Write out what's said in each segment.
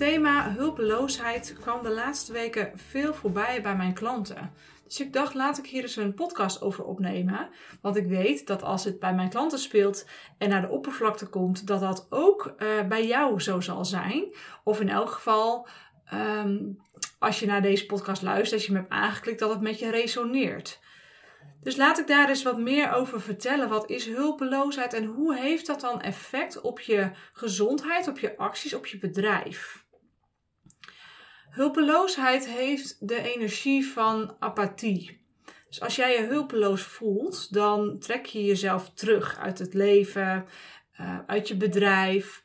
thema hulpeloosheid kwam de laatste weken veel voorbij bij mijn klanten. Dus ik dacht, laat ik hier eens een podcast over opnemen. Want ik weet dat als het bij mijn klanten speelt en naar de oppervlakte komt, dat dat ook uh, bij jou zo zal zijn. Of in elk geval, um, als je naar deze podcast luistert, als je me hebt aangeklikt, dat het met je resoneert. Dus laat ik daar eens wat meer over vertellen. Wat is hulpeloosheid en hoe heeft dat dan effect op je gezondheid, op je acties, op je bedrijf? Hulpeloosheid heeft de energie van apathie. Dus als jij je hulpeloos voelt, dan trek je jezelf terug uit het leven, uh, uit je bedrijf,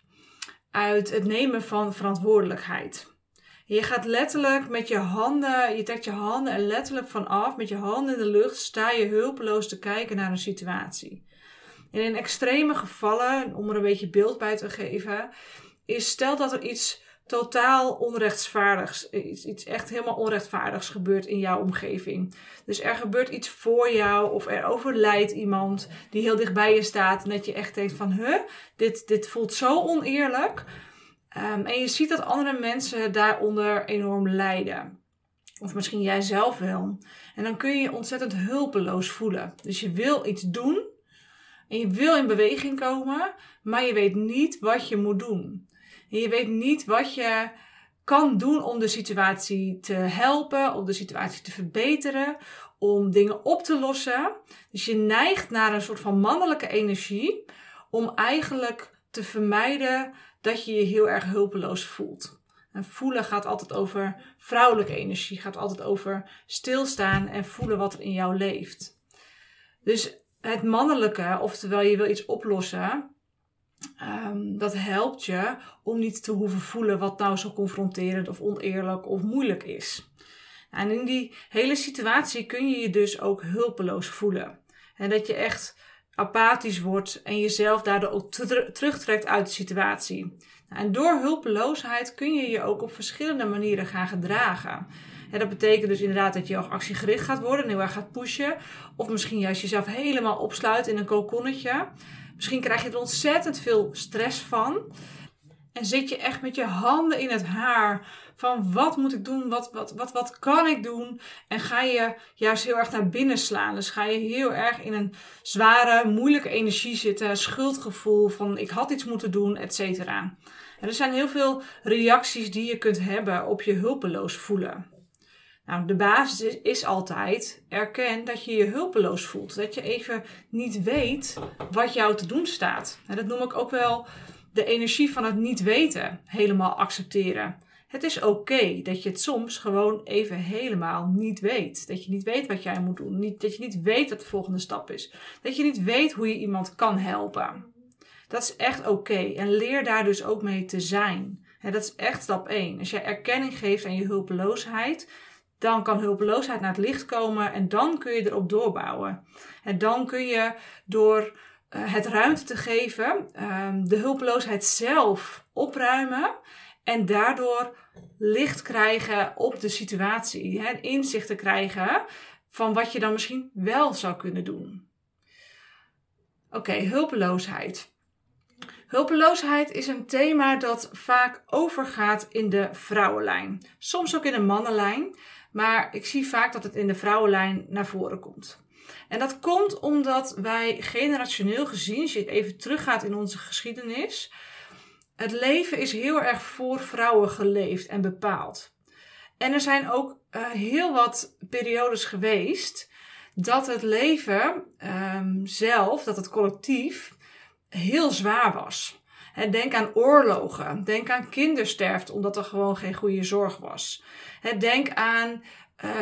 uit het nemen van verantwoordelijkheid. Je gaat letterlijk met je handen, je trekt je handen er letterlijk van af, met je handen in de lucht sta je hulpeloos te kijken naar een situatie. En in extreme gevallen, om er een beetje beeld bij te geven, is stel dat er iets totaal onrechtvaardigs, iets, iets echt helemaal onrechtvaardigs gebeurt in jouw omgeving. Dus er gebeurt iets voor jou of er overlijdt iemand die heel dicht bij je staat en dat je echt denkt van, huh, dit, dit voelt zo oneerlijk. Um, en je ziet dat andere mensen daaronder enorm lijden. Of misschien jij zelf wel. En dan kun je je ontzettend hulpeloos voelen. Dus je wil iets doen. En je wil in beweging komen. Maar je weet niet wat je moet doen. En je weet niet wat je kan doen om de situatie te helpen. Om de situatie te verbeteren. Om dingen op te lossen. Dus je neigt naar een soort van mannelijke energie. Om eigenlijk te vermijden dat je je heel erg hulpeloos voelt. En voelen gaat altijd over vrouwelijke energie, gaat altijd over stilstaan en voelen wat er in jou leeft. Dus het mannelijke, oftewel je wil iets oplossen, um, dat helpt je om niet te hoeven voelen wat nou zo confronterend of oneerlijk of moeilijk is. En in die hele situatie kun je je dus ook hulpeloos voelen. En dat je echt apathisch wordt en jezelf daardoor ook terugtrekt uit de situatie. Nou, en door hulpeloosheid kun je je ook op verschillende manieren gaan gedragen. En dat betekent dus inderdaad dat je ook actiegericht gaat worden en heel gaat pushen. Of misschien juist jezelf helemaal opsluit in een kokonnetje. Misschien krijg je er ontzettend veel stress van. En zit je echt met je handen in het haar van wat moet ik doen, wat, wat, wat, wat kan ik doen? En ga je juist heel erg naar binnen slaan. Dus ga je heel erg in een zware, moeilijke energie zitten, schuldgevoel van ik had iets moeten doen, et cetera. Er zijn heel veel reacties die je kunt hebben op je hulpeloos voelen. Nou, de basis is, altijd erken dat je je hulpeloos voelt. Dat je even niet weet wat jou te doen staat. En dat noem ik ook wel de energie van het niet weten helemaal accepteren. Het is oké dat je het soms gewoon even helemaal niet weet. Dat je niet weet wat jij moet doen. Niet, dat je niet weet wat de volgende stap is. Dat je niet weet hoe je iemand kan helpen. Dat is echt oké. En leer daar dus ook mee te zijn. dat is echt stap 1. Als je erkenning geeft aan je hulpeloosheid, dan kan hulpeloosheid naar het licht komen en dan kun je erop doorbouwen. En dan kun je door eh, het ruimte te geven, ehm, de hulpeloosheid zelf opruimen en daardoor licht krijgen op de situatie. Hè, inzicht te krijgen van wat je dan misschien wel zou kunnen doen. Oké, hulpeloosheid. Hulpeloosheid is een thema dat vaak overgaat in de vrouwenlijn. Soms ook in de mannenlijn, maar ik zie vaak dat het in de vrouwenlijn naar voren komt. En dat komt omdat wij generationeel gezien, als je even teruggaat in onze geschiedenis, het leven is heel erg voor vrouwen geleefd en bepaald. En er zijn ook uh, heel wat periodes geweest dat het leven um, zelf, dat het collectief, heel zwaar was. En denk aan oorlogen, denk aan kindersterfte, omdat er gewoon geen goede zorg was. Denk aan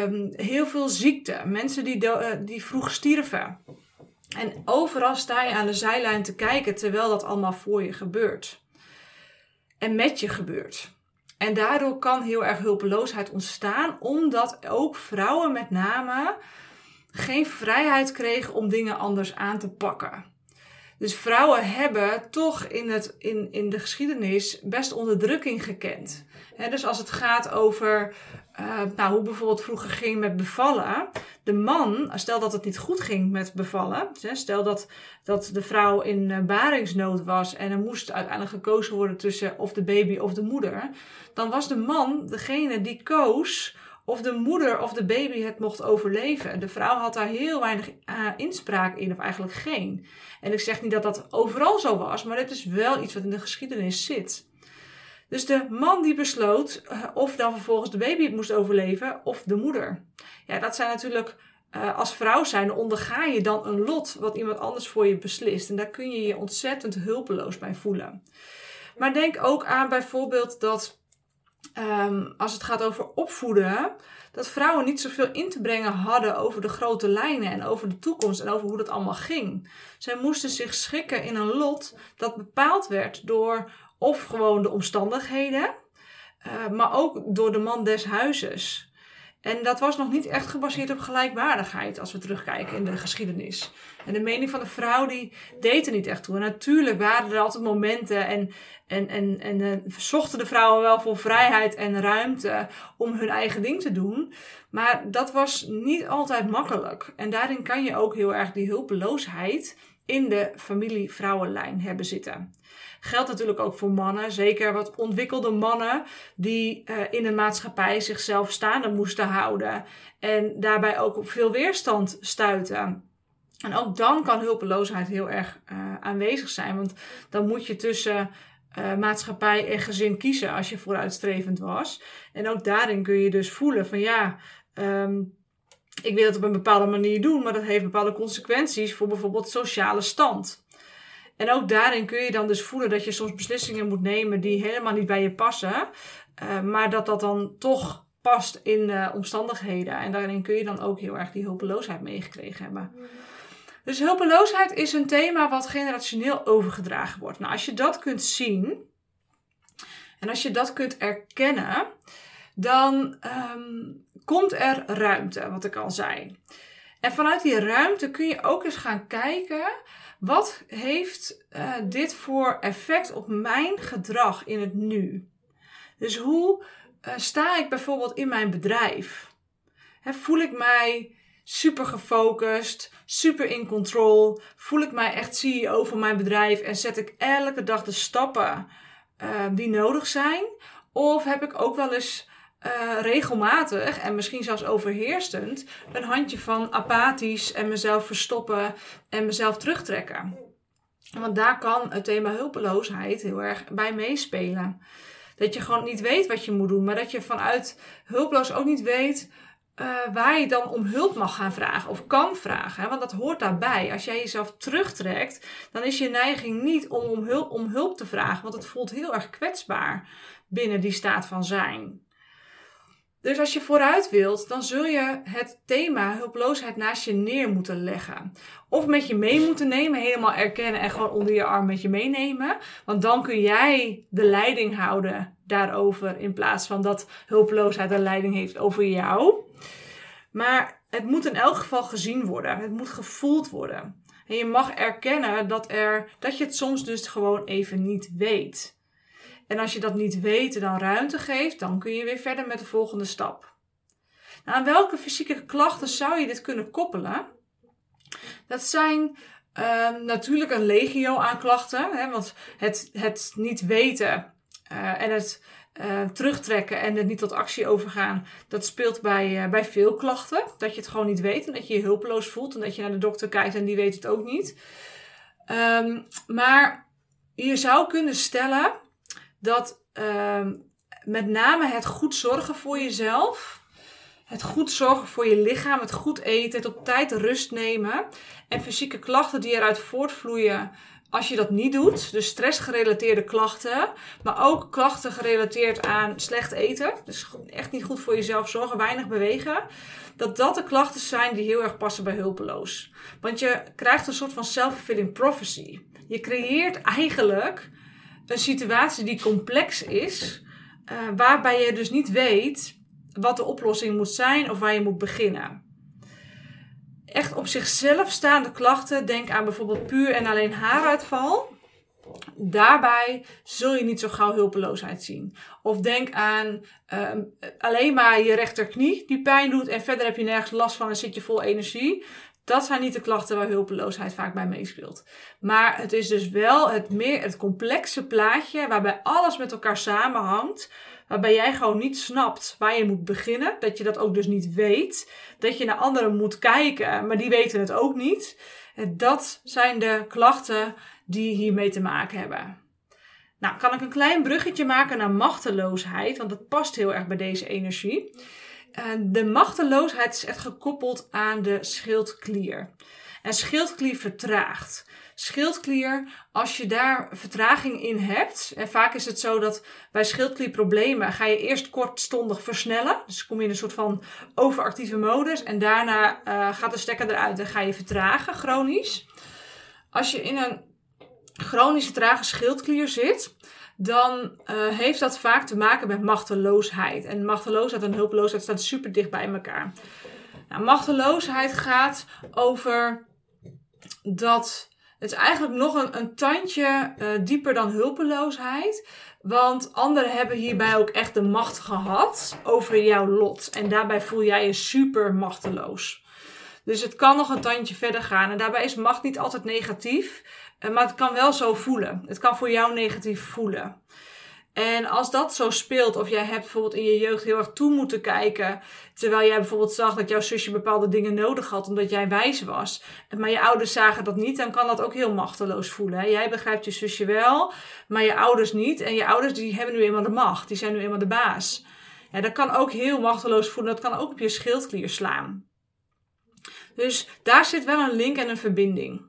um, heel veel ziekte, mensen die, uh, die vroeg stierven. En overal sta je aan de zijlijn te kijken terwijl dat allemaal voor je gebeurt en met je gebeurt. En daardoor kan heel erg hulpeloosheid ontstaan, omdat ook vrouwen met name geen vrijheid kregen om dingen anders aan te pakken. Dus vrouwen hebben toch in, het, in, in de geschiedenis best onderdrukking gekend. dus als het gaat over uh, nou, hoe bijvoorbeeld vroeger ging met bevallen, de man, stel dat het niet goed ging met bevallen, stel dat, dat de vrouw in eh, baringsnood was en er moest uiteindelijk gekozen worden tussen of de baby of de moeder, dan was de man degene die koos of de moeder of de baby het mocht overleven. De vrouw had daar heel weinig uh, inspraak in, of eigenlijk geen. En ik zeg niet dat dat overal zo was, maar het is wel iets wat in de geschiedenis zit. Dus de man die besloot uh, of dan vervolgens de baby het moest overleven of de moeder. Ja, dat zijn natuurlijk uh, als vrouw zijn, onderga je dan een lot wat iemand anders voor je beslist. En daar kun je je ontzettend hulpeloos bij voelen. Maar denk ook aan bijvoorbeeld dat um, als het gaat over opvoeden, dat vrouwen niet zoveel in te brengen hadden over de grote lijnen en over de toekomst en over hoe dat allemaal ging. Zij moesten zich schikken in een lot dat bepaald werd door of gewoon de omstandigheden, uh, maar ook door de man des huizes. En dat was nog niet echt gebaseerd op gelijkwaardigheid als we terugkijken in de geschiedenis. En de mening van de vrouw die deed er niet echt toe. En natuurlijk waren er altijd momenten en, en, en, en uh, zochten de vrouwen wel voor vrijheid en ruimte om hun eigen ding te doen. Maar dat was niet altijd makkelijk. En daarin kan je ook heel erg die hulpeloosheid in de familie-vrouwenlijn hebben zitten. Geldt natuurlijk ook voor mannen, zeker wat ontwikkelde mannen die uh, in een maatschappij zichzelf staande moesten houden en daarbij ook op veel weerstand stuiten. En ook dan kan hulpeloosheid heel erg uh, aanwezig zijn, want dan moet je tussen uh, maatschappij en gezin kiezen als je vooruitstrevend was. En ook daarin kun je dus voelen van ja, um, ik wil het op een bepaalde manier doen, maar dat heeft bepaalde consequenties voor bijvoorbeeld sociale stand. En ook daarin kun je dan dus voelen dat je soms beslissingen moet nemen die helemaal niet bij je passen, uh, maar dat dat dan toch past in de omstandigheden. En daarin kun je dan ook heel erg die hulpeloosheid meegekregen hebben. Dus hulpeloosheid is een thema wat generationeel overgedragen wordt. Nou, als je dat kunt zien en als je dat kunt erkennen, dan um, komt er ruimte, wat ik al zei. En vanuit die ruimte kun je ook eens gaan kijken wat heeft uh, dit voor effect op mijn gedrag in het nu? Dus hoe uh, sta ik bijvoorbeeld in mijn bedrijf? Voel ik mij super gefocust, super in control? Voel ik mij echt CEO van mijn bedrijf en zet ik elke dag de stappen uh, die nodig zijn? Of heb ik ook wel eens uh, regelmatig en misschien zelfs overheersend een handje van apathisch en mezelf verstoppen en mezelf terugtrekken. Want daar kan het thema hulpeloosheid heel erg bij meespelen. Dat je gewoon niet weet wat je moet doen, maar dat je vanuit hulpeloos ook niet weet uh, waar je dan om hulp mag gaan vragen of kan vragen. Want dat hoort daarbij. Als jij jezelf terugtrekt, dan is je neiging niet om, om, hulp, om hulp te vragen, want het voelt heel erg kwetsbaar binnen die staat van zijn. Dus als je vooruit wilt, dan zul je het thema hulpeloosheid naast je neer moeten leggen. Of met je mee moeten nemen, helemaal erkennen en gewoon onder je arm met je meenemen. Want dan kun jij de leiding houden daarover in plaats van dat hulpeloosheid de leiding heeft over jou. Maar het moet in elk geval gezien worden. Het moet gevoeld worden. En je mag erkennen dat, er, dat je het soms dus gewoon even niet weet. En als je dat niet weet dan ruimte geeft, dan kun je weer verder met de volgende stap. Nou, aan welke fysieke klachten zou je dit kunnen koppelen? Dat zijn uh, natuurlijk een legio aan klachten. Hè, want het, het niet weten uh, en het uh, terugtrekken en het niet tot actie overgaan, dat speelt bij, uh, bij veel klachten. Dat je het gewoon niet weet en dat je je hulpeloos voelt en dat je naar de dokter kijkt en die weet het ook niet. Um, maar je zou kunnen stellen dat uh, met name het goed zorgen voor jezelf, het goed zorgen voor je lichaam, het goed eten, het op tijd rust nemen en fysieke klachten die eruit voortvloeien als je dat niet doet, dus stressgerelateerde klachten, maar ook klachten gerelateerd aan slecht eten, dus echt niet goed voor jezelf zorgen, weinig bewegen, dat dat de klachten zijn die heel erg passen bij hulpeloos. Want je krijgt een soort van self-fulfilling prophecy. Je creëert eigenlijk een situatie die complex is, uh, waarbij je dus niet weet wat de oplossing moet zijn of waar je moet beginnen. Echt op zichzelf staande klachten, denk aan bijvoorbeeld puur en alleen haaruitval. Daarbij zul je niet zo gauw hulpeloosheid zien. Of denk aan uh, alleen maar je rechterknie die pijn doet en verder heb je nergens last van en zit je vol energie. Dat zijn niet de klachten waar hulpeloosheid vaak bij meespeelt. Maar het is dus wel het, meer, het complexe plaatje waarbij alles met elkaar samenhangt. Waarbij jij gewoon niet snapt waar je moet beginnen. Dat je dat ook dus niet weet. Dat je naar anderen moet kijken, maar die weten het ook niet. Dat zijn de klachten die hiermee te maken hebben. Nou, kan ik een klein bruggetje maken naar machteloosheid, want dat past heel erg bij deze energie. De machteloosheid is echt gekoppeld aan de schildklier. En schildklier vertraagt. Schildklier, als je daar vertraging in hebt, en vaak is het zo dat bij schildklierproblemen ga je eerst kortstondig versnellen. Dus kom je in een soort van overactieve modus en daarna uh, gaat de stekker eruit en ga je vertragen, chronisch. Als je in een chronische trage schildklier zit, dan uh, heeft dat vaak te maken met machteloosheid. En machteloosheid en hulpeloosheid staan super dicht bij elkaar. Nou, machteloosheid gaat over dat het is eigenlijk nog een, een tandje uh, dieper dan hulpeloosheid. Want anderen hebben hierbij ook echt de macht gehad over jouw lot. En daarbij voel jij je super machteloos. Dus het kan nog een tandje verder gaan. En daarbij is macht niet altijd negatief. Eh, maar het kan wel zo voelen. Het kan voor jou negatief voelen. En als dat zo speelt, of jij hebt bijvoorbeeld in je jeugd heel erg toe moeten kijken, terwijl jij bijvoorbeeld zag dat jouw zusje bepaalde dingen nodig had omdat jij wijs was, maar je ouders zagen dat niet, dan kan dat ook heel machteloos voelen. Jij begrijpt je zusje wel, maar je ouders niet. En je ouders die hebben nu eenmaal de macht, die zijn nu eenmaal de baas. Ja, dat kan ook heel machteloos voelen, dat kan ook op je schildklier slaan. Dus daar zit wel een link en een verbinding.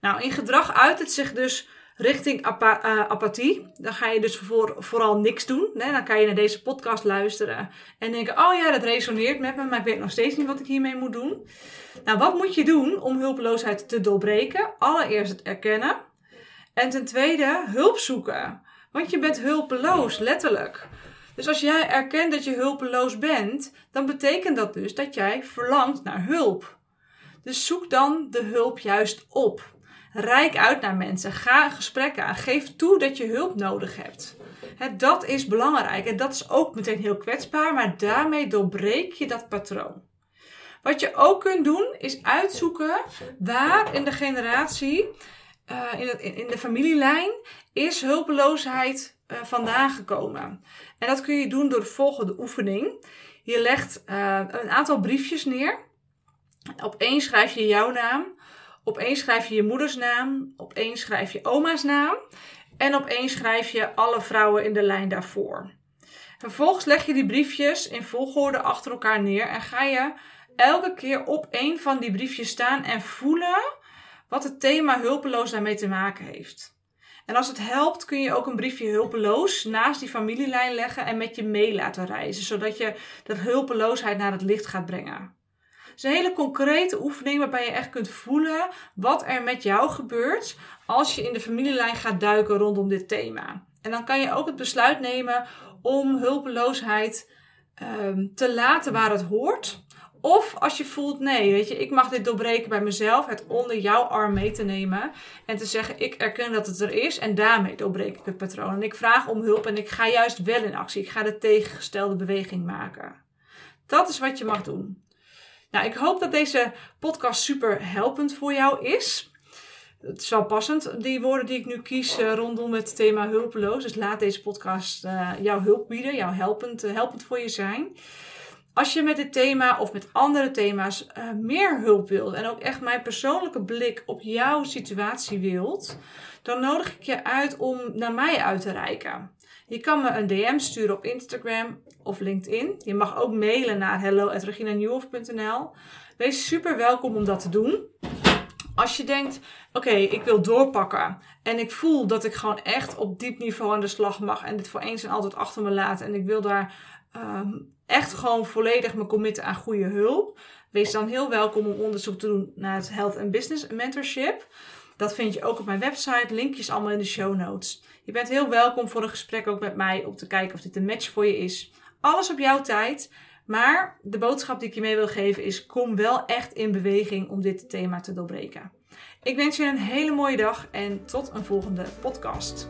Nou, in gedrag uit het zich dus richting uh, apathie. Dan ga je dus voor, vooral niks doen. Hè? Dan kan je naar deze podcast luisteren en denken: oh ja, dat resoneert met me, maar ik weet nog steeds niet wat ik hiermee moet doen. Nou, wat moet je doen om hulpeloosheid te doorbreken? Allereerst het erkennen. En ten tweede hulp zoeken. Want je bent hulpeloos, letterlijk. Dus als jij erkent dat je hulpeloos bent, dan betekent dat dus dat jij verlangt naar hulp. Dus zoek dan de hulp juist op. Rijk uit naar mensen. Ga gesprekken aan. Geef toe dat je hulp nodig hebt. dat is belangrijk en dat is ook meteen heel kwetsbaar, maar daarmee doorbreek je dat patroon. Wat je ook kunt doen is uitzoeken waar in de generatie, uh, in, het, in, de familielijn, is hulpeloosheid uh, vandaan gekomen. En dat kun je doen door de volgende oefening. Je legt uh, een aantal briefjes neer. Op één schrijf je jouw naam. Op één schrijf je je moeders naam, op één schrijf je oma's naam en op één schrijf je alle vrouwen in de lijn daarvoor. Vervolgens leg je die briefjes in volgorde achter elkaar neer en ga je elke keer op één van die briefjes staan en voelen wat het thema hulpeloos daarmee te maken heeft. En als het helpt, kun je ook een briefje hulpeloos naast die familielijn leggen en met je mee laten reizen, zodat je dat hulpeloosheid naar het licht gaat brengen is een hele concrete oefening waarbij je echt kunt voelen wat er met jou gebeurt als je in de familielijn gaat duiken rondom dit thema. En dan kan je ook het besluit nemen om hulpeloosheid um, te laten waar het hoort. Of als je voelt, nee, weet je, ik mag dit doorbreken bij mezelf, het onder jouw arm mee te nemen. En te zeggen, ik erken dat het er is en daarmee doorbreek ik het patroon. En ik vraag om hulp en ik ga juist wel in actie. Ik ga de tegengestelde beweging maken. Dat is wat je mag doen. Nou, ik hoop dat deze podcast super helpend voor jou is. Het is wel passend, die woorden die ik nu kies uh, rondom het thema hulpeloos. Dus laat deze podcast uh, jouw hulp bieden, jou helpend, uh, helpend voor je zijn. Als je met dit thema of met andere thema's meer hulp wilt en ook echt mijn persoonlijke blik op jouw situatie wilt, dan nodig ik je uit om naar mij uit te reiken. Je kan me een DM sturen op Instagram of LinkedIn. Je mag ook mailen naar hello.reginanieuwhof.nl. Wees super welkom om dat te doen. Als je denkt, oké, ik wil doorpakken en ik voel dat ik gewoon echt op diep niveau aan de slag mag en dit voor eens en altijd achter me laat en ik wil daar um, echt gewoon volledig me committen aan goede hulp, wees dan heel welkom om onderzoek te doen naar het Health and Business Mentorship. Dat vind je ook op mijn website, linkjes allemaal in de show notes. Je bent heel welkom voor een gesprek ook met mij om te kijken of dit een match voor je is. Alles op jouw tijd. Maar de boodschap die ik je mee wil geven is: kom wel echt in beweging om dit thema te doorbreken. Ik wens je een hele mooie dag en tot een volgende podcast.